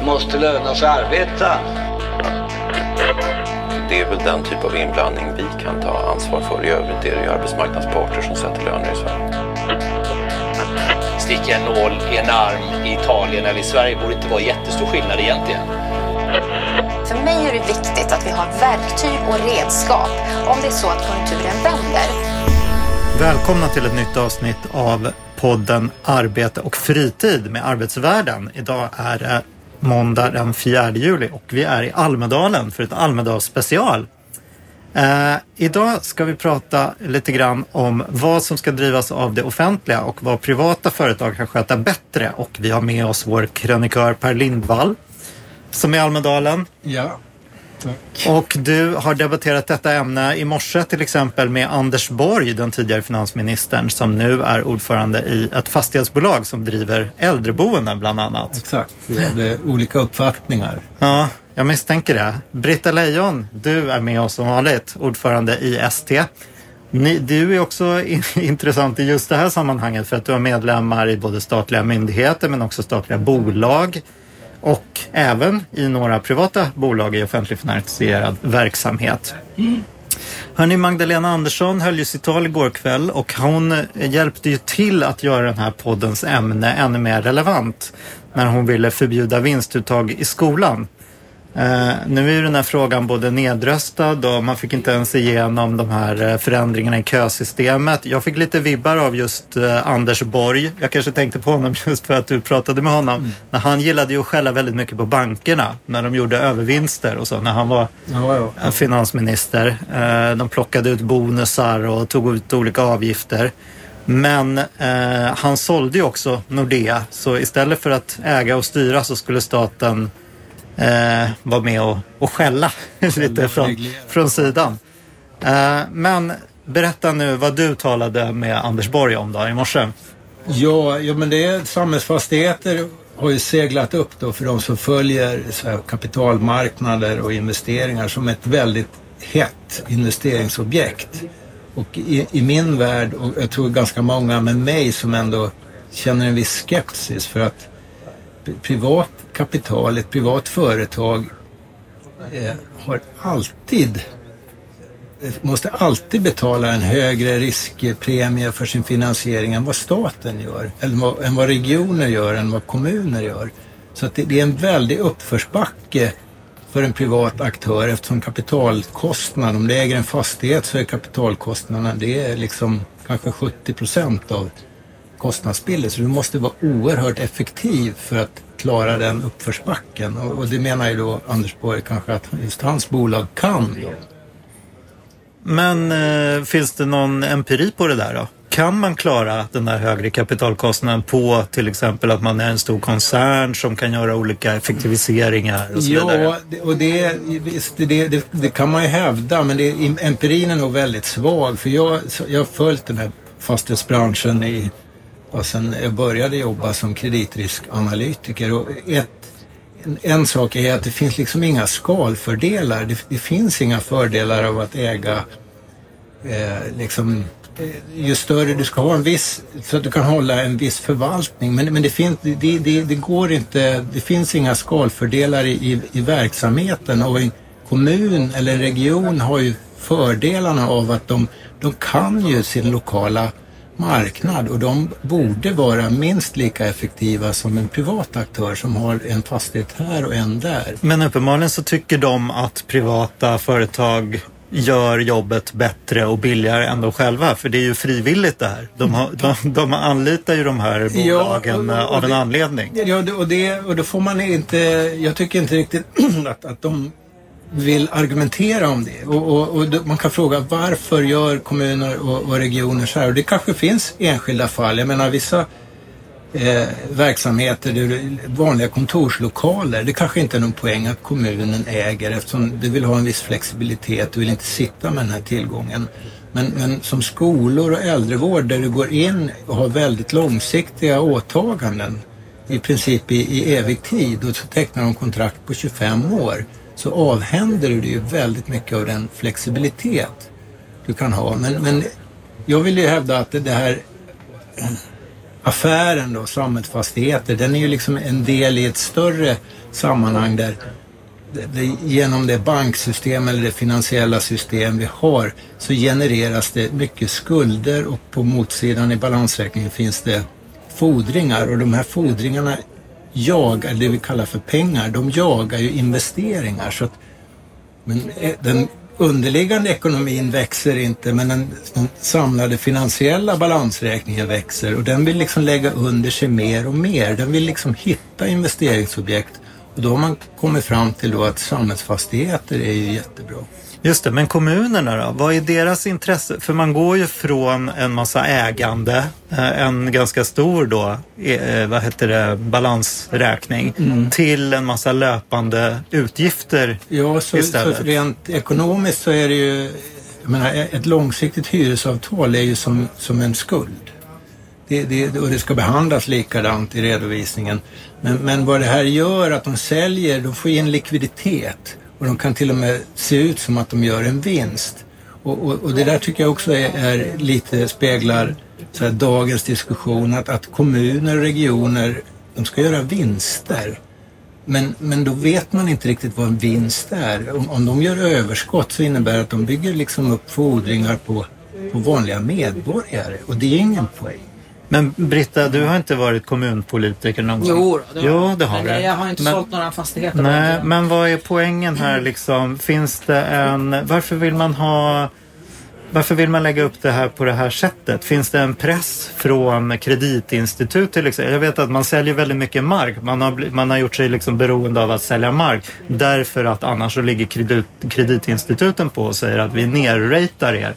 måste löna sig att arbeta. Det är väl den typ av inblandning vi kan ta ansvar för. I övrigt är det ju arbetsmarknadsparter som sätter löner i Sverige. Sticka en nål i en arm i Italien eller i Sverige borde inte vara jättestor skillnad egentligen. För mig är det viktigt att vi har verktyg och redskap om det är så att konjunkturen vänder. Välkomna till ett nytt avsnitt av podden Arbete och fritid med Arbetsvärlden. Idag är det måndag den 4 juli och vi är i Almedalen för ett Almedalsspecial. Eh, idag ska vi prata lite grann om vad som ska drivas av det offentliga och vad privata företag kan sköta bättre. Och vi har med oss vår krönikör Per Lindvall som är i Almedalen. Ja. Och du har debatterat detta ämne i morse till exempel med Anders Borg, den tidigare finansministern, som nu är ordförande i ett fastighetsbolag som driver äldreboenden bland annat. Exakt, vi hade olika uppfattningar. Ja, jag misstänker det. Britta Lejon, du är med oss som vanligt, ordförande i ST. Ni, du är också in, intressant i just det här sammanhanget för att du har medlemmar i både statliga myndigheter men också statliga bolag och även i några privata bolag i offentligfinansierad verksamhet. Hörni, Magdalena Andersson höll ju sitt tal igår kväll och hon hjälpte ju till att göra den här poddens ämne ännu mer relevant när hon ville förbjuda vinstuttag i skolan. Uh, nu är ju den här frågan både nedröstad och man fick inte ens igenom de här uh, förändringarna i kösystemet. Jag fick lite vibbar av just uh, Anders Borg. Jag kanske tänkte på honom just för att du pratade med honom. Mm. När han gillade ju att skälla väldigt mycket på bankerna när de gjorde övervinster och så när han var ja, ja. finansminister. de plockade ut bonusar och tog ut olika avgifter. Men han sålde ju också Nordea så istället för att äga och styra så skulle staten eh, var med och, och skälla lite från, från sidan. Eh, men berätta nu vad du talade med Anders Borg om då i morse. Ja, ja men det är samhällsfastigheter har ju seglat upp då för de som följer här, kapitalmarknader och investeringar som ett väldigt hett investeringsobjekt. Och i, i, min värld, och jag tror ganska många med mig som ändå känner en viss skepsis för att privat kapital, ett privat företag eh, har alltid eh, måste alltid betala en högre riskpremie för sin finansiering än vad staten gör, eller vad, än vad regioner gör, än vad kommuner gör. Så att det, det är en väldig uppförsbacke för en privat aktör eftersom kapitalkostnaden, om det äger en fastighet så är kapitalkostnaden det är liksom kanske 70 procent av kostnadsbilden. Så du måste vara oerhört effektiv för att klara den uppförsbacken. Och, och det menar ju då Anders Borg kanske att just hans bolag kan. Då. Men eh, finns det någon empiri på det där då? Kan man klara den där högre kapitalkostnaden på till exempel att man är en stor koncern som kan göra olika effektiviseringar och så ja, vidare? Ja, och det, visst, det, det, det, kan man ju hävda men det, empirin är nog väldigt svag för jag, jag har följt den här fastighetsbranschen i och sen jag började jobba som kreditriskanalytiker. Och ett, en, en, sak är att det finns liksom inga skalfördelar. Det, det finns inga fördelar av att äga eh, liksom eh, ju större du ska ha en viss, så att du kan hålla en viss förvaltning. Men, men det, finns, det, det, det går inte, det finns inga skalfördelar i, i, i verksamheten och en kommun eller en region har ju fördelarna av att de, de kan ju sin lokala marknad och de borde vara minst lika effektiva som en privat aktör som har en fastighet här och en där. Men uppenbarligen så tycker de att privata företag gör jobbet bättre och billigare än de själva. För det är ju frivilligt det här. De, har, de, de anlitar ju de här bolagen ja, och, och av en det, anledning. Ja, och, det, och då får man inte... Jag tycker inte riktigt att, att de vill argumentera om det. Och, och, och, man kan fråga varför gör kommuner och, och, regioner så här? Och det kanske finns enskilda fall. Jag menar vissa eh, verksamheter, vanliga kontorslokaler, det kanske inte är någon poäng att kommunen äger eftersom du vill ha en viss flexibilitet, du vill inte sitta med den här tillgången. Men, men som skolor och äldrevård där du går in och har väldigt långsiktiga åtaganden i princip i, i evig tid och så tecknar de kontrakt på 25 år så avhänder du dig ju väldigt mycket av den flexibilitet du kan ha. Men, men jag vill ju hävda att det här eh, affären då, Samhällsfastigheter, den är ju liksom en del i ett större sammanhang där det, det, genom det banksystem eller det finansiella system vi har så genereras det mycket skulder och på motsidan i balansräkningen finns det fordringar och de här fordringarna jagar, det vi kallar för pengar, de jagar ju investeringar. Så att, men eh, den underliggande ekonomin växer inte men den, den, samlade finansiella balansräkningen växer och den vill liksom lägga under sig mer och mer. Den vill liksom hitta investeringsobjekt och då har man kommit fram till då att samhällsfastigheter är ju jättebra. Just det, men kommunerna då? Vad är deras intresse? För man går ju från en massa ägande, eh, en ganska stor då, eh, vad heter det, balansräkning, mm. till en massa löpande utgifter ja, så, istället. Så rent ekonomiskt så är det ju, jag menar, ett långsiktigt hyresavtal är ju som, som en skuld. Det, det, och det ska behandlas likadant i redovisningen. Men, men vad det här gör, att de säljer, de får in likviditet. Och de kan till och med se ut som att de gör en vinst. Och, och, och det där tycker jag också är, är lite speglar så här, dagens diskussion att, att kommuner och regioner de ska göra vinster. Men, men då vet man inte riktigt vad en vinst är. Om, om de gör överskott så innebär det att de bygger liksom upp fordringar på, på vanliga medborgare och det är ingen poäng. Men Britta, du har inte varit kommunpolitiker någon gång? Jo, det har, jo, det har men du. jag har inte men, sålt några fastigheter. Nej, men vad är poängen här liksom? Finns det en... Varför vill man ha... Varför vill man lägga upp det här på det här sättet? Finns det en press från kreditinstitut till exempel? Jag vet att man säljer väldigt mycket mark. Man har, man har gjort sig liksom beroende av att sälja mark därför att annars så ligger kredit, kreditinstituten på och säger att vi nerratear er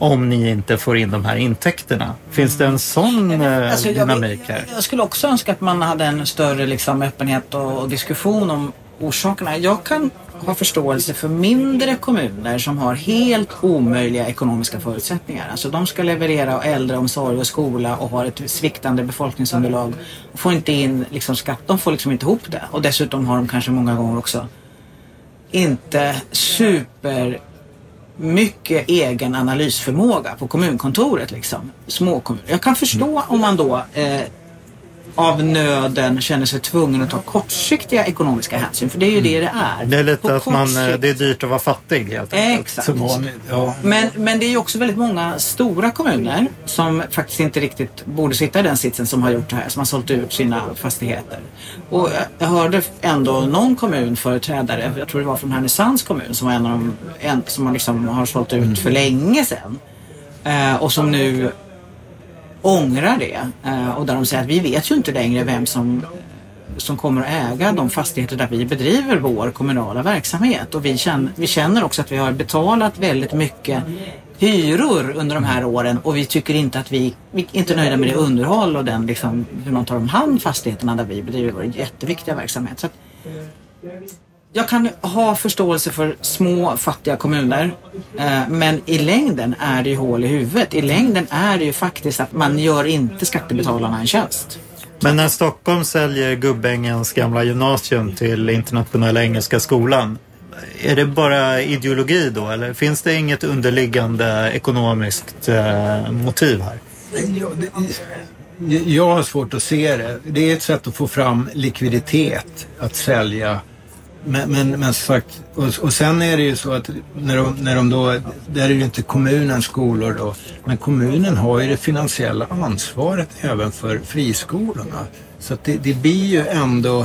om ni inte får in de här intäkterna. Finns det en sån eh, alltså, dynamik här? Jag, jag, skulle också önska att man hade en större liksom, öppenhet och, och diskussion om orsakerna. Jag kan ha förståelse för mindre kommuner som har helt omöjliga ekonomiska förutsättningar. Alltså de ska leverera äldreomsorg och skola och har ett sviktande befolkningsunderlag och får inte in liksom, skatt. De får liksom inte ihop det. Och dessutom har de kanske många gånger också inte super mycket egen analysförmåga på kommunkontoret. Liksom. Småkommun. Jag kan förstå om man då eh, av nöden känner sig tvungen att ta kortsiktiga ekonomiska hänsyn. För det är ju det det är. Det är lite att man, eh, det är dyrt att vara fattig helt enkelt. Exakt. Ja. Men, men det är ju också väldigt många stora kommuner som faktiskt inte riktigt borde sitta i den sitsen som har gjort det här. Som har sålt ut sina fastigheter. Och jag hörde ändå någon kommunföreträdare, jag tror det var från Härnösands kommun, som var en av de en, som man liksom har sålt ut för länge sedan. Eh, och som nu ångrar det. Eh, och där de säger att vi vet ju inte längre vem som eh, som kommer att äga de fastigheter där vi bedriver vår kommunala verksamhet. Och vi känner, vi känner också att vi har betalat väldigt mycket hyror under de här åren och vi tycker inte att vi, vi är inte nöjda med det underhåll och den, liksom, hur man tar om hand fastigheterna där vi bedriver vår jätteviktiga verksamhet. Så att, jag kan ha förståelse för små fattiga kommuner eh, men i längden är det ju hål i huvudet. I längden är det ju faktiskt att man gör inte skattebetalarna en tjänst. Men när Stockholm säljer Gubbängens gamla gymnasium till Internationella Engelska Skolan är det bara ideologi då eller finns det inget underliggande ekonomiskt eh, motiv här? Jag har svårt att se det. Det är ett sätt att få fram likviditet att sälja men, men, men sagt, och, och sen är det ju så att när de, när de då, där är det ju inte kommunens skolor då, men kommunen har ju det finansiella ansvaret även för friskolorna. Så att det, det blir ju ändå,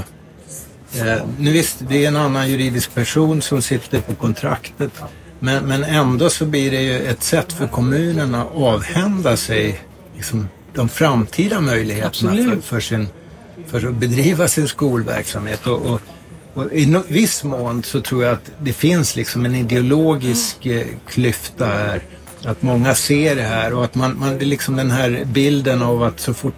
eh, nu visst det är en annan juridisk person som sitter på kontraktet, men, men ändå så blir det ju ett sätt för kommunerna att avhända sig liksom, de framtida möjligheterna för, för, sin, för att bedriva sin skolverksamhet. Och, och och I viss mån så tror jag att det finns liksom en ideologisk eh, klyfta här. Att många ser det här och att man, man det är liksom den här bilden av att så fort,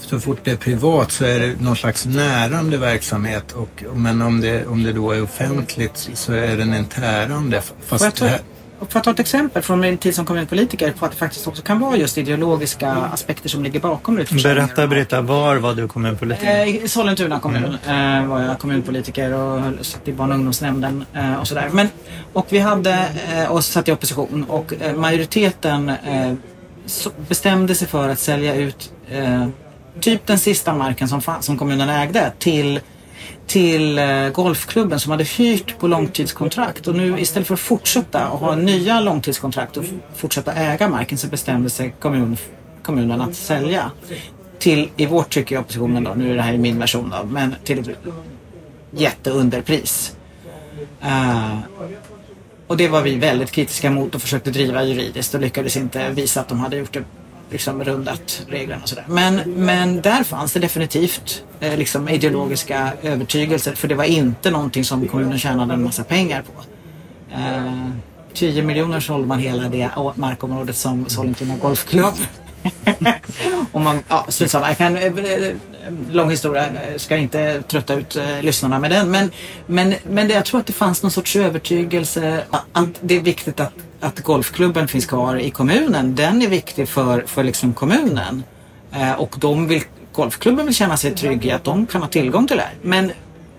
så fort det är privat så är det någon slags närande verksamhet. Och, men om det, om det då är offentligt så är den en tärande. Fast det här, för att ta ett exempel från min tid som kommunpolitiker på att det faktiskt också kan vara just ideologiska aspekter som ligger bakom utförsäljningar. Berätta Britta, var var du kommunpolitiker? Eh, I Sollentuna kommun mm. eh, var jag kommunpolitiker och satt i barn och ungdomsnämnden eh, och sådär. Men, och vi hade, eh, och satt i opposition och majoriteten bestämde sig för att sälja ut typ den sista marken som, som kommunen ägde till till eh, golfklubben som hade hyrt på långtidskontrakt och nu istället för att fortsätta och ha nya långtidskontrakt och fortsätta äga marken så bestämde sig kommun, kommunen att sälja till, i vårt tycke i oppositionen då, nu är det här i min version då, men till ett jätteunderpris. Uh, och det var vi väldigt kritiska mot och försökte driva juridiskt och lyckades inte visa att de hade gjort det liksom rundat reglerna och sådär. Men, men där fanns det definitivt eh, liksom ideologiska övertygelser för det var inte någonting som kommunen tjänade en massa pengar på. Eh, 10 miljoner sålde man hela det markområdet som Sollentuna Golfklubb. och man, ja, jag kan, eh, lång historia, eh, ska inte trötta ut eh, lyssnarna med den. Men, men, men det, jag tror att det fanns någon sorts övertygelse att det är viktigt att att golfklubben finns kvar i kommunen, den är viktig för, för liksom kommunen. Eh, och de vill, golfklubben vill känna sig trygg i att de kan ha tillgång till det här. Men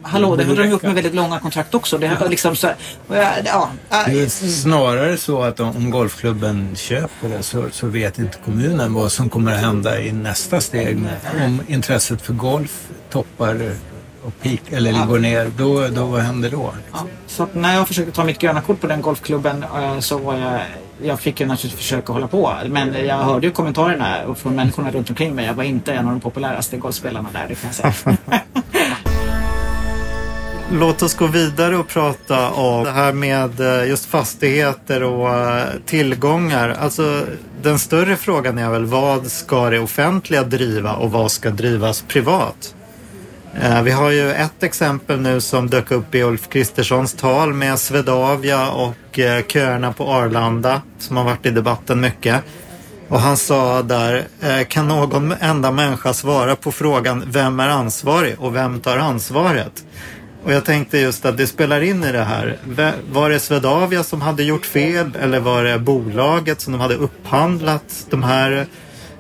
hallå, det har de gjort med väldigt långa kontrakt också. Det, har liksom så, ja, ja, det är snarare så att om golfklubben köper det så, så vet inte kommunen vad som kommer att hända i nästa steg. Om intresset för golf toppar och peak, eller ja. går ner, då, då, vad händer då? Ja. Så när jag försökte ta mitt gröna kort på den golfklubben eh, så var jag jag fick ju naturligtvis försöka hålla på men jag hörde ju kommentarerna från människorna runt omkring mig. Jag var inte en av de populäraste golfspelarna där, det kan jag säga. Låt oss gå vidare och prata om det här med eh, just fastigheter och eh, tillgångar. Alltså den större frågan är väl vad ska det offentliga driva och vad ska drivas privat? Eh, vi har ju ett exempel nu som dök upp i Ulf Kristerssons tal med Swedavia och köerna på Arlanda som har varit i debatten mycket. Och han sa där, kan någon enda människa svara på frågan vem är ansvarig och vem tar ansvaret? Och jag tänkte just att det spelar in i det här. Var det Swedavia som hade gjort fel eller var det bolaget som de hade upphandlat de här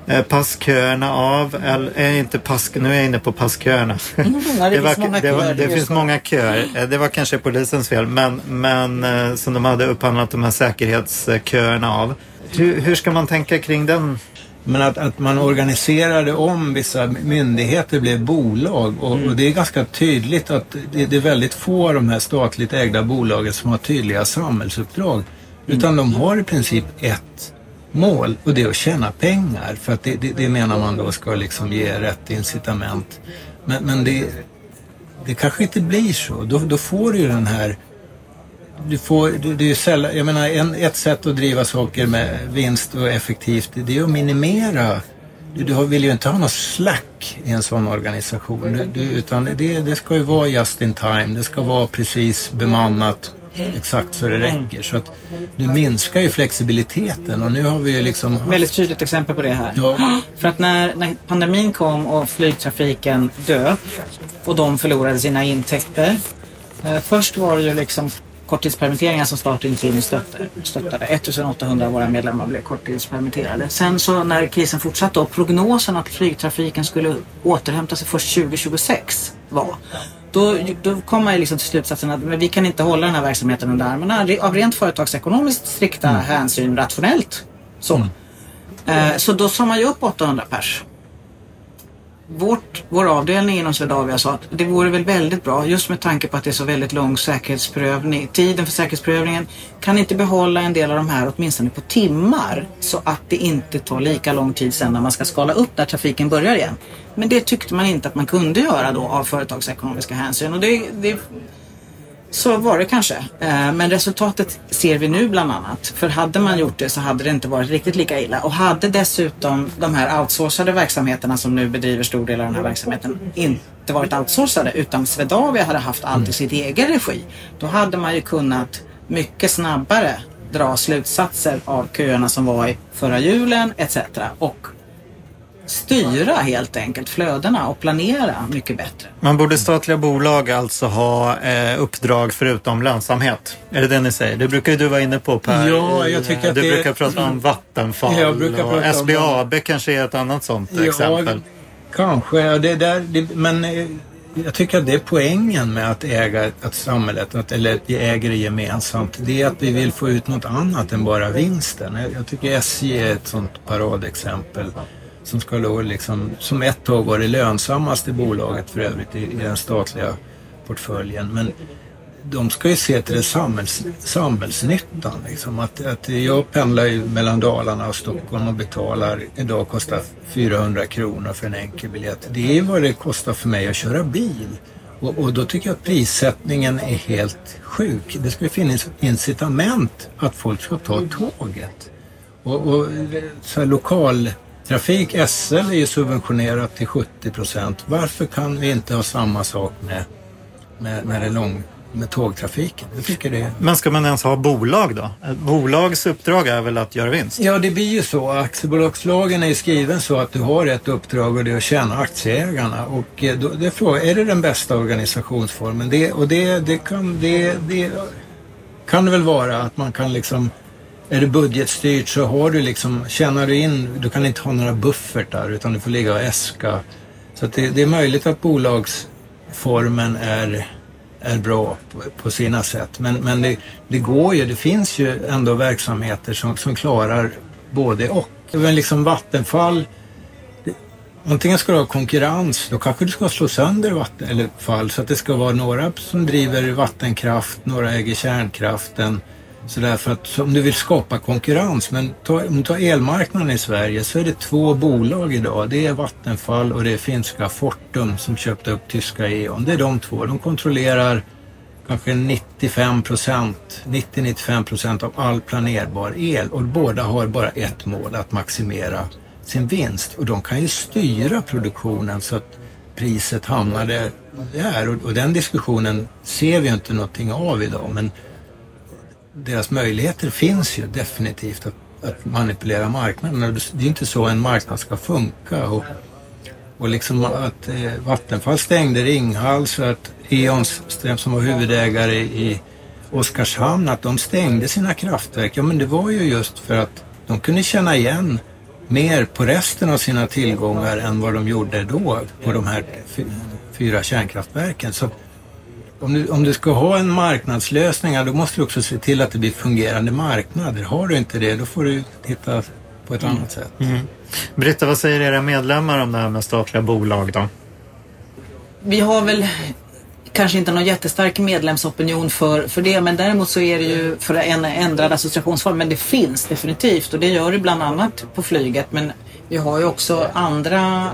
Eh, passköerna av, eller eh, inte pass, nu är jag inne på passköerna. Mm, det, det, var, det, var, det finns många köer. Eh, det var kanske polisens fel, men, men som de hade upphandlat de här säkerhetsköerna av. Hur, hur ska man tänka kring den men att, att man organiserade om vissa myndigheter blev bolag och, mm. och det är ganska tydligt att det, det, är väldigt få av de här statligt ägda bolagen som har tydliga samhällsuppdrag. Mm. Utan de har i princip ett mål och det är att tjäna pengar för att det, det, det menar man då ska liksom ge rätt incitament. Men, men det, det kanske inte blir så. Då, då får du ju den här du får, du, det är sällan, jag menar en, ett sätt att driva saker med vinst och effektivt det är att minimera du, du vill ju inte ha något slack i en sån organisation. Du, utan det, det ska ju vara just in time. Det ska vara precis bemannat exakt så det räcker. Så att du minskar ju flexibiliteten och nu har vi ju liksom... Väldigt tydligt exempel på det här. Ja. För att när, när pandemin kom och flygtrafiken dök och de förlorade sina intäkter. Eh, först var det ju liksom korttidspermitteringar som startindustrin stöttade. 1800 av våra medlemmar blev korttidspermitterade. Sen så när krisen fortsatte och prognosen att flygtrafiken skulle återhämta sig först 2026 var då, då kom man liksom till slutsatsen att men vi kan inte hålla den här verksamheten under armarna av rent företagsekonomiskt strikta mm. hänsyn rationellt. Så. Mm. Eh, så då sa man ju upp 800 pers vårt, vår avdelning inom Swedavia sa att det vore väl väldigt bra, just med tanke på att det är så väldigt lång säkerhetsprövning, tiden för säkerhetsprövningen, kan inte behålla en del av de här åtminstone på timmar så att det inte tar lika lång tid sen när man ska skala upp när trafiken börjar igen. Men det tyckte man inte att man kunde göra då av företagsekonomiska hänsyn och det, det så var det kanske. Eh, men resultatet ser vi nu bland annat. För hade man gjort det så hade det inte varit riktigt lika illa. Och hade dessutom de här outsourcade verksamheterna som nu bedriver stor del av den här verksamheten inte varit outsourcade utan Swedavia hade haft allt i sitt egen regi. Då hade man ju kunnat mycket snabbare dra slutsatser av köerna som var i förra julen etc. Och styra helt enkelt flödena och planera mycket bättre. Man borde statliga bolag alltså ha eh, uppdrag förutom lönsamhet? Är det det ni säger? Det brukar ju du vara inne på Per. Ja, jag tycker att du det... brukar prata om Vattenfall jag brukar och prata SBAB om... kanske är ett annat sånt ja, exempel. Kanske, det där, det, men eh, jag tycker att det är poängen med att äga att samhället, att, eller att vi äger det gemensamt. Det är att vi vill få ut något annat än bara vinsten. Jag, jag tycker SJ är ett sånt paradexempel som ska då liksom, som ett tag var det lönsammaste bolaget för övrigt i, i den statliga portföljen. Men de ska ju se till det samhälls, samhällsnyttan. Liksom. Att, att jag pendlar ju mellan Dalarna och Stockholm och betalar, idag kostar 400 kronor för en enkel biljett. Det är vad det kostar för mig att köra bil. Och, och då tycker jag att prissättningen är helt sjuk. Det ska finnas incitament att folk ska ta tåget. Och, och så här, lokal lokaltrafik, SL är ju subventionerat till 70 procent. Varför kan vi inte ha samma sak med, med, med det lång med tågtrafiken. Jag tycker det. Men ska man ens ha bolag då? Ett bolags uppdrag är väl att göra vinst? Ja, det blir ju så. Aktiebolagslagen är skriven så att du har ett uppdrag och det är att tjäna aktieägarna. Och eh, då, det är frågan, är det den bästa organisationsformen? Det, och det, det, kan, det, det kan det väl vara att man kan liksom är det budgetstyrt så har du liksom, tjänar du in, du kan inte ha några buffertar utan du får ligga och äska. Så det, det är möjligt att bolagsformen är är bra på, på sina sätt. Men, men det, det, går ju, det finns ju ändå verksamheter som, som klarar både och. Men liksom Vattenfall, det, antingen ska du ha konkurrens, då kanske du ska slå sönder Vattenfall så att det ska vara några som driver vattenkraft, några äger kärnkraften. Så därför att om du vill skapa konkurrens, men ta, om du tar elmarknaden i Sverige så är det två bolag idag. Det är Vattenfall och det är finska Fortum som köpte upp tyska E.ON. Det är de två. De kontrollerar kanske 95 procent, 90-95 procent av all planerbar el och båda har bara ett mål, att maximera sin vinst. Och de kan ju styra produktionen så att priset hamnar där. Och, och den diskussionen ser vi ju inte någonting av idag. Men deras möjligheter finns ju definitivt att, att manipulera marknaden. Det är inte så en marknad ska funka. Och, och liksom att eh, Vattenfall stängde Ringhals och att E.ON som var huvudägare i Oskarshamn, att de stängde sina kraftverk. Ja men det var ju just för att de kunde känna igen mer på resten av sina tillgångar än vad de gjorde då på de här fyra kärnkraftverken. Så om du, om du ska ha en marknadslösning, då måste du också se till att det blir fungerande marknader. Har du inte det, då får du titta på ett mm. annat sätt. Mm. Britta, vad säger era medlemmar om det här med statliga bolag då? Vi har väl kanske inte någon jättestark medlemsopinion för, för det men däremot så är det ju för en ändrad associationsform. Men det finns definitivt och det gör det bland annat på flyget men vi har ju också andra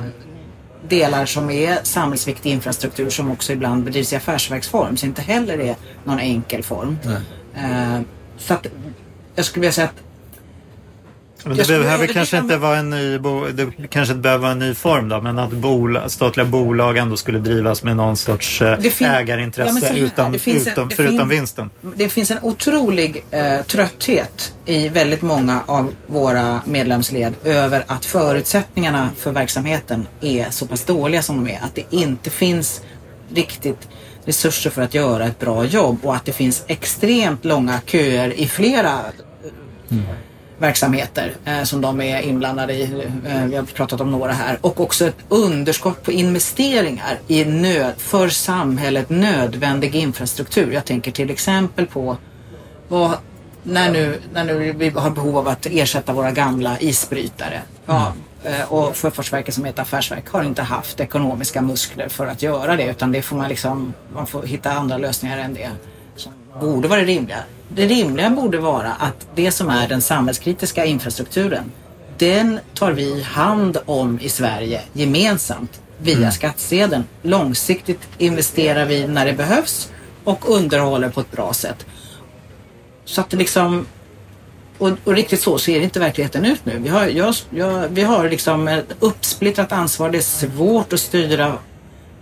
delar som är samhällsviktig infrastruktur som också ibland bedrivs i affärsverksform så inte heller är någon enkel form. Uh, så att jag skulle vilja säga att men det behöver kanske inte vara en ny, det kanske inte behöver vara en ny form då, men att bola, statliga bolag ändå skulle drivas med någon sorts eh, ägarintresse ja, utan, en, förutom vinsten. Det finns en otrolig eh, trötthet i väldigt många av våra medlemsled över att förutsättningarna för verksamheten är så pass dåliga som de är. Att det inte finns riktigt resurser för att göra ett bra jobb och att det finns extremt långa köer i flera mm verksamheter eh, som de är inblandade i. Eh, vi har pratat om några här. Och också ett underskott på investeringar i nöd, för samhället nödvändig infrastruktur. Jag tänker till exempel på vad, när, nu, när nu vi har behov av att ersätta våra gamla isbrytare. Ja, eh, och Sjöfartsverket som är ett affärsverk har inte haft ekonomiska muskler för att göra det utan det får man liksom, man får hitta andra lösningar än det borde vara rimliga det rimliga borde vara att det som är den samhällskritiska infrastrukturen, den tar vi hand om i Sverige gemensamt via mm. skattsedeln. Långsiktigt investerar vi när det behövs och underhåller på ett bra sätt. Så att det liksom och, och, riktigt så ser inte verkligheten ut nu. Vi har, jag, jag, vi har liksom ett uppsplittrat ansvar. Det är svårt att styra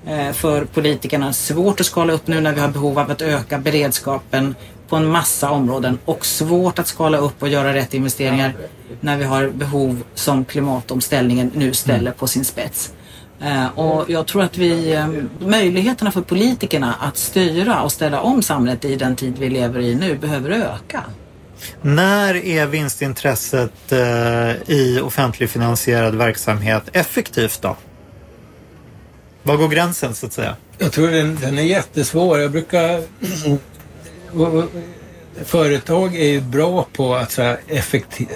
Eh, för politikerna. Svårt att skala upp nu när vi har behov av att öka beredskapen på en massa områden och svårt att skala upp och göra rätt investeringar när vi har behov som klimatomställningen nu ställer på sin spets. Eh, och jag tror att vi, eh, möjligheterna för politikerna att styra och ställa om samhället i den tid vi lever i nu behöver öka. När är vinstintresset i offentligfinansierad verksamhet effektivt då? Var går gränsen så att säga? Jag tror den, den är jättesvår. Jag brukar företag är ju bra på att så här, effektiv,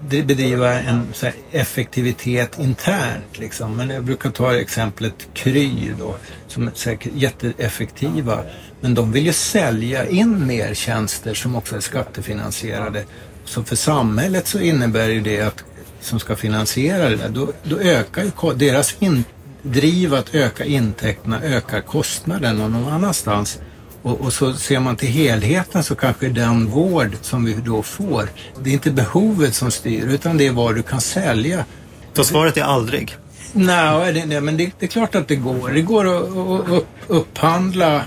bedriva en så här, effektivitet internt. Liksom. Men jag brukar ta exemplet Kry då, som är säkert jätteeffektiva. Men de vill ju sälja in mer tjänster som också är skattefinansierade. Så för samhället så innebär ju det att som ska finansiera det där, då, då ökar ju deras in, driv att öka intäkterna ökar kostnaden någon annanstans. Och, och så ser man till helheten så kanske den vård som vi då får, det är inte behovet som styr utan det är vad du kan sälja. Så svaret är aldrig. Nej, det, det, men det, det är klart att det går. Det går att, att upp, upphandla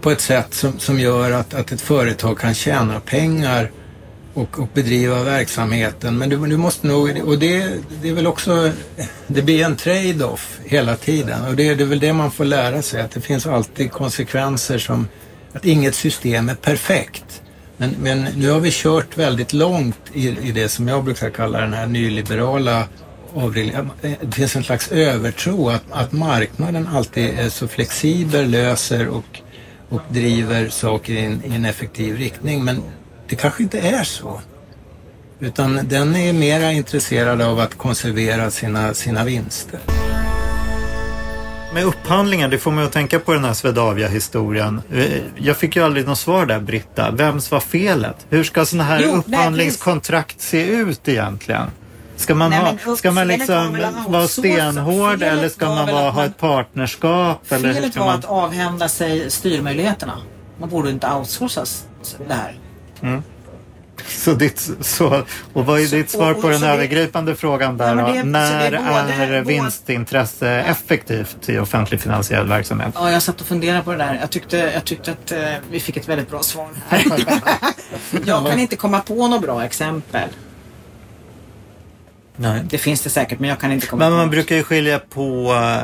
på ett sätt som, som gör att, att ett företag kan tjäna pengar och, och bedriva verksamheten. Men du, du måste nog, och det, det är väl också, det blir en trade-off hela tiden. Och det, det är väl det man får lära sig, att det finns alltid konsekvenser som, att inget system är perfekt. Men, men nu har vi kört väldigt långt i, i det som jag brukar kalla den här nyliberala avregleringen. Det finns en slags övertro att, att marknaden alltid är så flexibel, löser och, och driver saker i en, i en effektiv riktning. Men det kanske inte är så. Utan den är mera intresserad av att konservera sina, sina vinster. Med upphandlingar, det får mig att tänka på den här Swedavia-historien. Eh, Jag fick ju aldrig något svar där, Britta. Vems var felet? Hur ska sådana här Jo, nej, upphandlingskontrakt se ut egentligen? Ska man, Nej, ha, men ska man felet liksom vara stenhård Felet eller ska var man vara, ha ett partnerskap? Eller hur Felet ska var man... att avhända sig styrmöjligheterna. Man borde inte outsourcas det här. Så ditt, så, och vad är ditt svar och- på den så det- övergripande frågan där men då? det- så När det är både- är både- vinstintresse effektivt i offentlig finansierad verksamhet? Ja, jag satt och funderade på det där. Jag tyckte, jag tyckte att eh, vi fick ett väldigt bra svar här. jag kan inte komma på några bra exempel. Nej. Det finns det säkert, men jag kan inte komma Men på man något. brukar ju skilja på eh,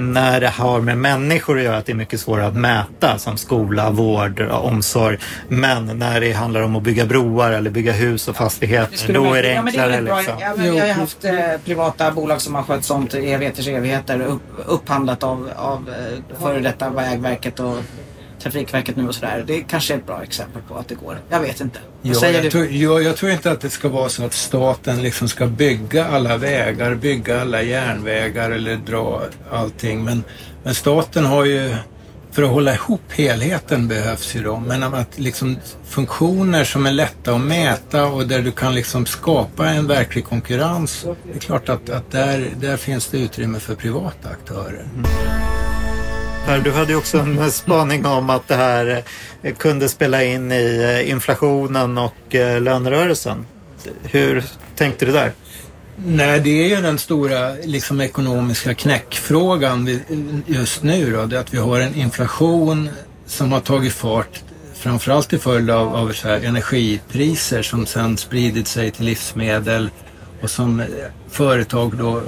när det har med människor att göra att det är mycket svårare att mäta som skola, vård, omsorg. Men när det handlar om att bygga broar eller bygga hus och fastigheter då är det ja, men enklare. väldigt bra. liksom. Ja, jag har haft eh, privata bolag som har skött sånt i evigheters evigheter. Upp, upphandlat av, av eh, före detta Vägverket och Trafikverket nu och sådär. Det kanske är ett bra exempel på att det går. Jag vet inte. Ja, säger jag, du? tror, ja, jag tror inte att det ska vara så att staten liksom ska bygga alla vägar, bygga alla järnvägar eller dra allting. Men, men staten har ju, för att hålla ihop helheten behövs ju de. Men att liksom funktioner som är lätta att mäta och där du kan liksom skapa en verklig konkurrens. Det är klart att, att där, där finns det utrymme för privata aktörer. Per, du hade ju också en spaning om att det här eh, kunde spela in i eh, inflationen och eh, lönerörelsen. Hur tänkte du där? Nej, det är ju den stora liksom, ekonomiska knäckfrågan just nu. Då, det är att vi har en inflation som har tagit fart framförallt till följd av, av så här, energipriser som sedan spridit sig till livsmedel och som företag då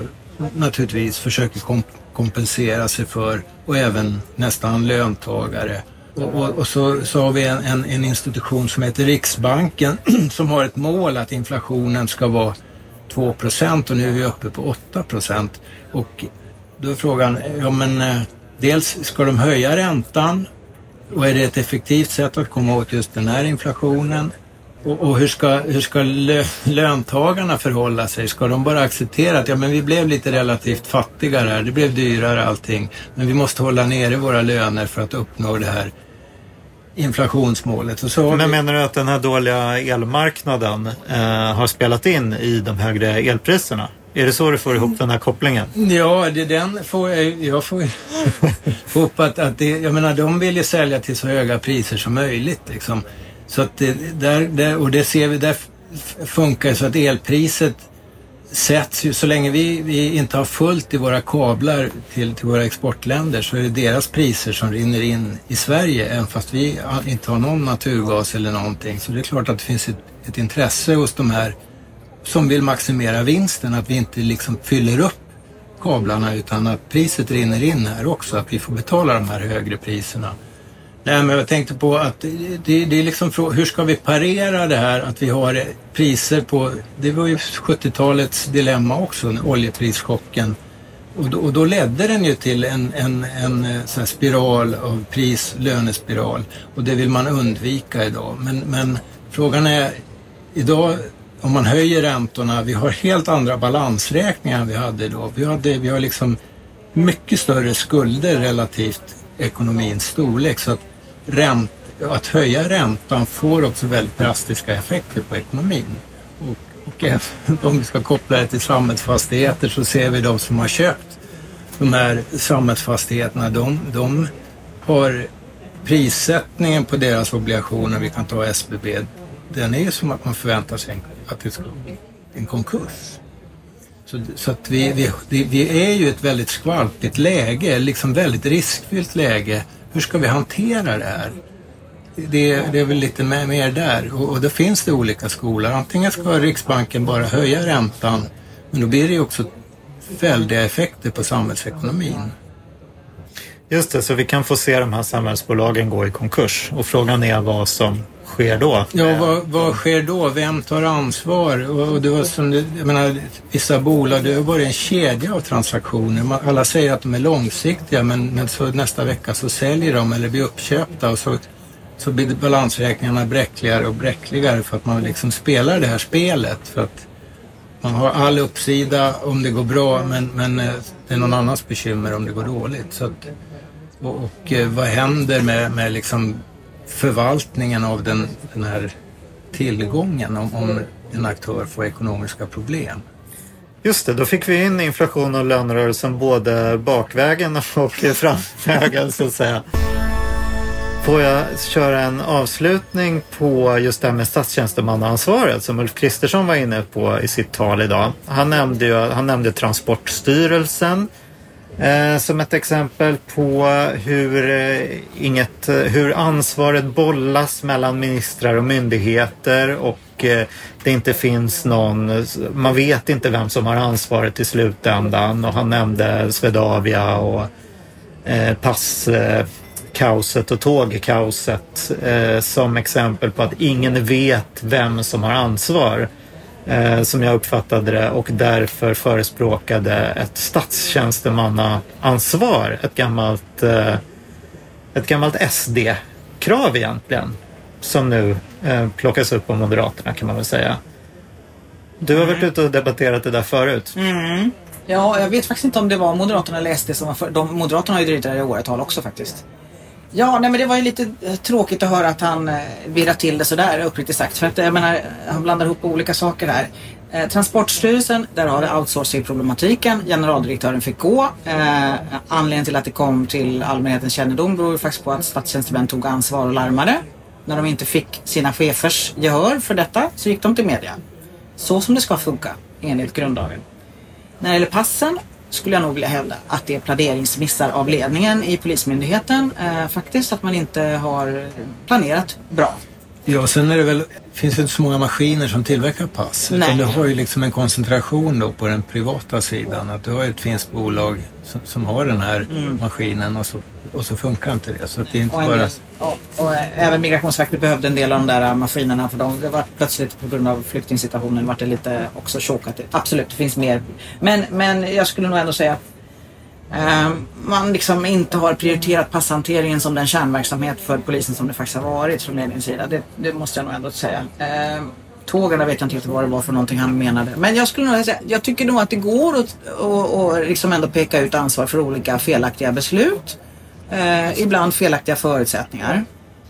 naturligtvis försöker komp kompensera sig för och även nästan löntagare. Och, och, och så, så har vi en, en, en institution som heter Riksbanken som har ett mål att inflationen ska vara 2 procent och nu är vi uppe på 8 procent. Och då är frågan, ja men eh, dels ska de höja räntan och är det ett effektivt sätt att komma åt just den här inflationen? Och, och hur ska, hur ska lö, löntagarna förhålla sig? Ska de bara acceptera att ja, men vi blev lite relativt fattigare här, det blev dyrare allting, men vi måste hålla nere våra löner för att uppnå det här inflationsmålet. Men vi- menar du att den här dåliga elmarknaden eh, har spelat in i de högre elpriserna? Är det så du får ihop den här kopplingen? Ja, det, den får jag, jag får, upp att, att det, jag menar de vill ju sälja till så höga priser som möjligt liksom. Så att det, där, där, och det ser vi, där funkar det så att elpriset sätts ju, så länge vi, vi inte har fullt i våra kablar till, till våra exportländer så är det deras priser som rinner in i Sverige även fast vi inte har någon naturgas eller någonting. Så det är klart att det finns ett, ett intresse hos de här som vill maximera vinsten, att vi inte liksom fyller upp kablarna utan att priset rinner in här också, att vi får betala de här högre priserna. Nej, men jag tänkte på att det, det, det är liksom hur ska vi parera det här att vi har priser på, det var ju 70-talets dilemma också, oljeprischocken. Och då, och då ledde den ju till en, en, en eh, här spiral av pris lönespiral och det vill man undvika idag. Men, men frågan är idag om man höjer räntorna, vi har helt andra balansräkningar än vi hade då. Vi, hade, vi har liksom mycket större skulder relativt ekonomins storlek så att, ränt, att höja räntan får också väldigt drastiska effekter på ekonomin. Och, och även om vi ska koppla det till samhällsfastigheter så ser vi de som har köpt de här samhällsfastigheterna, de, de har prissättningen på deras obligationer, vi kan ta SBB, den är ju som att man förväntar sig att det ska bli en konkurs. Så, så att vi, vi, vi är ju ett väldigt skvalpigt läge, liksom väldigt riskfyllt läge. Hur ska vi hantera det här? Det, det är väl lite mer, mer där och, och då finns det olika skolor. Antingen ska Riksbanken bara höja räntan men då blir det ju också väldiga effekter på samhällsekonomin. Just det, så vi kan få se de här samhällsbolagen gå i konkurs och frågan är vad som sker då? Ja, vad, vad sker då? Vem tar ansvar? Och, det var som, jag menar, vissa bolag, det har varit en kedja av transaktioner. alla säger att de är långsiktiga men, men så nästa vecka så säljer de eller blir uppköpta och så, så blir balansräkningarna bräckligare och bräckligare för att man liksom spelar det här spelet. För att man har all uppsida om det går bra men, men eh, det är någon annans bekymmer om det går dåligt. Så att, och, och eh, vad händer med, med liksom förvaltningen av den, den här tillgången om, om en aktör får ekonomiska problem. Just det, då fick vi in inflation och lönerörelsen både bakvägen och framvägen så att säga. Får jag köra en avslutning på just det här med statstjänstemannaansvaret som Ulf Kristersson var inne på i sitt tal idag. Han nämnde, ju, han nämnde Transportstyrelsen Eh, som ett exempel på hur, eh, inget, eh, hur ansvaret bollas mellan ministrar och myndigheter och eh, det inte finns någon, man vet inte vem som har ansvaret i slutändan. Och han nämnde Swedavia och eh, passkaoset och tågkaoset eh, som exempel på att ingen vet vem som har ansvar eh, som jag uppfattade det och därför förespråkade ett statstjänstemannaansvar. Ett gammalt, eh, ett gammalt SD-krav egentligen som nu eh, plockas upp av Moderaterna kan man väl säga. Du har varit ute och debatterat det där förut. Mm. Ja, jag vet faktiskt inte om det var Moderaterna eller SD som var för. De, Moderaterna har ju drivit det här i åratal också faktiskt. Ja, nej men det var ju lite eh, tråkigt att höra att han eh, virrar till det sådär uppriktigt sagt. För att eh, jag menar, eh, han blandar ihop olika saker här. Eh, Transportstyrelsen, där har det outsourcing-problematiken. Generaldirektören fick gå. Eh, anledningen till att det kom till allmänhetens kännedom beror ju faktiskt på att statstjänstemän tog ansvar och larmade. När de inte fick sina chefers gehör för detta så gick de till media. Så som det ska funka enligt grundlagen. När det gäller passen skulle jag nog vilja hävda att det är planeringsmissar av ledningen i Polismyndigheten. Eh, faktiskt att man inte har planerat bra. Ja, sen är det väl, finns det inte så många maskiner som tillverkar pass. Nej. Utan du har ju liksom en koncentration då på den privata sidan. Att du har ett finskt bolag som, som har den här mm. maskinen och så, och så funkar inte det. Så det är inte och bara... Ja, och även Migrationsverket behövde en del av de där maskinerna för de, var plötsligt på grund av flyktingsituationen vart det lite också chokat. Absolut, det finns mer. Men, men jag skulle nog ändå säga att eh, man liksom inte har prioriterat passhanteringen som den kärnverksamhet för polisen som det faktiskt har varit från ledningens sida. Det, det, måste jag nog ändå säga. Eh, tågen vet jag inte vad det var för någonting han menade. Men jag skulle nog säga, jag tycker nog att det går att och, och liksom ändå peka ut ansvar för olika felaktiga beslut. Eh, ibland felaktiga förutsättningar.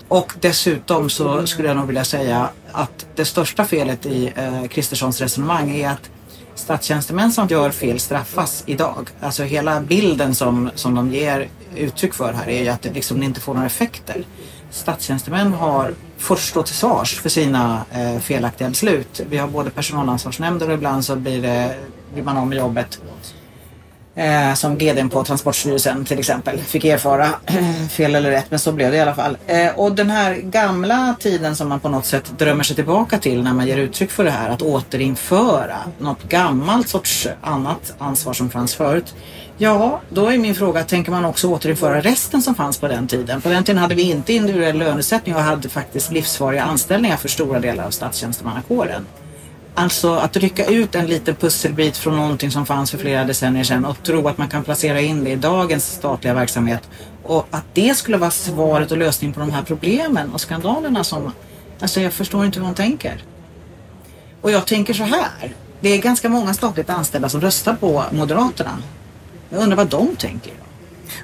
Och dessutom så skulle jag nog vilja säga att det största felet i eh, Kristerssons resonemang är att statstjänstemän som gör fel straffas idag. Alltså hela bilden som, som de ger uttryck för här är ju att det liksom inte får några effekter. Statstjänstemän har får stå till svars för sina eh, felaktiga beslut. Vi har både personalansvarsnämnder och ibland så blir, det, blir man av med jobbet Eh, som GDn på Transportstyrelsen till exempel fick erfara. Fel eller rätt, men så blev det i alla fall. Eh, och den här gamla tiden som man på något sätt drömmer sig tillbaka till när man ger uttryck för det här, att återinföra något gammalt sorts annat ansvar som fanns förut. Ja, då är min fråga, tänker man också återinföra resten som fanns på den tiden? På den tiden hade vi inte individuell lönesättning och hade faktiskt livsvariga anställningar för stora delar av statstjänstemannakåren. Alltså att rycka ut en liten pusselbit från någonting som fanns för flera decennier sedan och tro att man kan placera in det i dagens statliga verksamhet och att det skulle vara svaret och lösningen på de här problemen och skandalerna som... Alltså jag förstår inte hur hon tänker. Och jag tänker så här. Det är ganska många statligt anställda som röstar på Moderaterna. Jag undrar vad de tänker.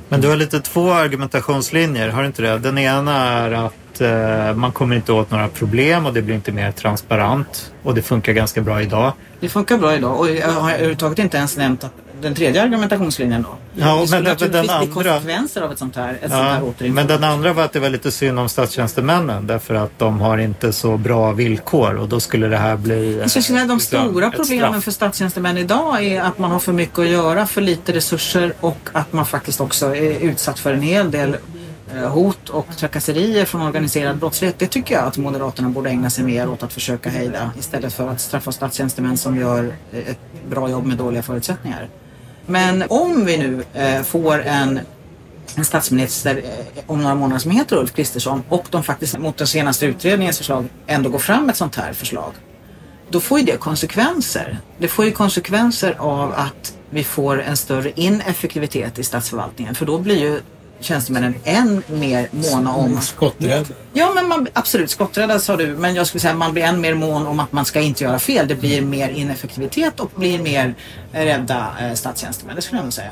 Men du har lite två argumentationslinjer, har du inte det? Den ena är att eh, man kommer inte åt några problem och det blir inte mer transparent och det funkar ganska bra idag. Det funkar bra idag och jag har överhuvudtaget inte ens nämnt att den tredje argumentationslinjen då. Ja, det men skulle den- andra- konsekvenser av ett sånt här, ett sånt här Ja, men den andra var att det var lite synd om statstjänstemännen därför att de har inte så bra villkor och då skulle det här bli... eh, Jag skulle att de liksom stora problemen för statstjänstemän idag är att man har för mycket att göra, för lite resurser och att man faktiskt också är utsatt för en hel del eh, hot och trakasserier från organiserad brottslighet. Det tycker jag att Moderaterna borde ägna sig mer åt att försöka hejda istället för att straffa statstjänstemän som gör eh, ett bra jobb med dåliga förutsättningar. Men om vi nu eh, får en en statsminister eh, om några månader som heter Ulf Kristersson och de faktiskt mot den senaste utredningens förslag ändå går fram med ett sånt här förslag. Då får ju det konsekvenser. Det får ju konsekvenser av att vi får en större ineffektivitet i statsförvaltningen för då blir ju tjänstemännen än mer måna om Skotträdd. Ja, men man, absolut, skotträdda sa du, men jag skulle säga att man blir än mer mån om att man ska inte göra fel. Det blir mer ineffektivitet och blir mer eh, rädda eh, statstjänstemän, det skulle jag nog säga.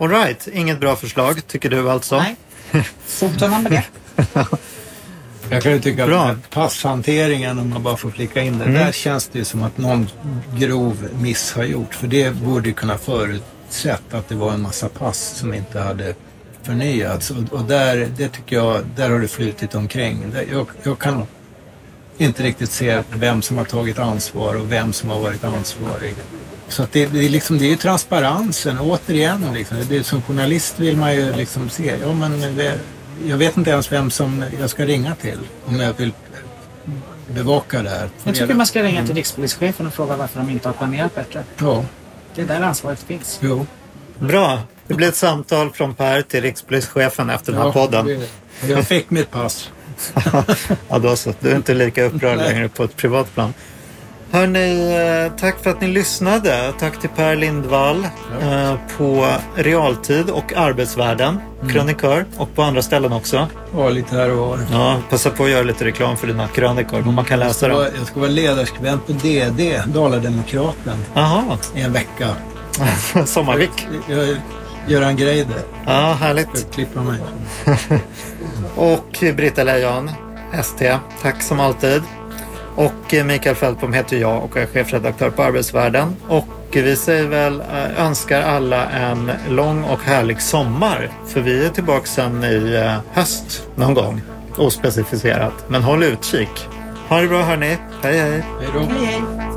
All right, inget bra förslag tycker du alltså? Nej, fotar man med det? Jag kan ju tycka Bra. att passhanteringen, om man bara får flika in det, där känns det ju som att någon grov miss har gjort. För det borde ju kunna förutsett att det var en massa pass som inte hade förnyats. Och, och där, det tycker jag, där har det flutit omkring. Jag, jag kan inte riktigt se vem som har tagit ansvar och vem som har varit ansvarig. Så att det, det, är liksom, det är ju transparensen, återigen. Liksom. Det är, som journalist vill man ju liksom se, ja men det, jag vet inte ens vem som jag ska ringa till om jag vill bevaka det här. Jag tycker man ska ringa till rikspolischefen och fråga varför de inte har planerat bättre. Ja, Det är där ansvaret finns. jo. Bra, det blir ett samtal från Per till rikspolischefen efter den här podden. det- Jag fick mitt pass. Ja, då så. Du är inte lika upprörd längre på ett privat plan. Hörni, eh, tack för att ni lyssnade. Tack till Per Lindvall eh, på Realtid och Arbetsvärlden, krönikör och på andra ställen också. Ja, lite här och var. Ja, passa på att göra lite reklam för dina krönikor, men man kan läsa Jag dem. jag ska vara ledarskribent på DD, Dalademokraten, Jaha, i en vecka. Sommarvik. Jag gör en grej där. Ja, härligt. Jag klipper mig. Och Britta Lejon, ST, tack som alltid. Och eh, Mikael Fältbom heter jag och är chefredaktör på Arbetsvärlden. Och vi säger väl, eh, önskar alla en lång och härlig sommar. För vi är tillbaka sen i eh, höst någon gång. Ospecificerat. Men håll utkik. Ha det bra hörni. Hej hej. Hej då. Hej, hej.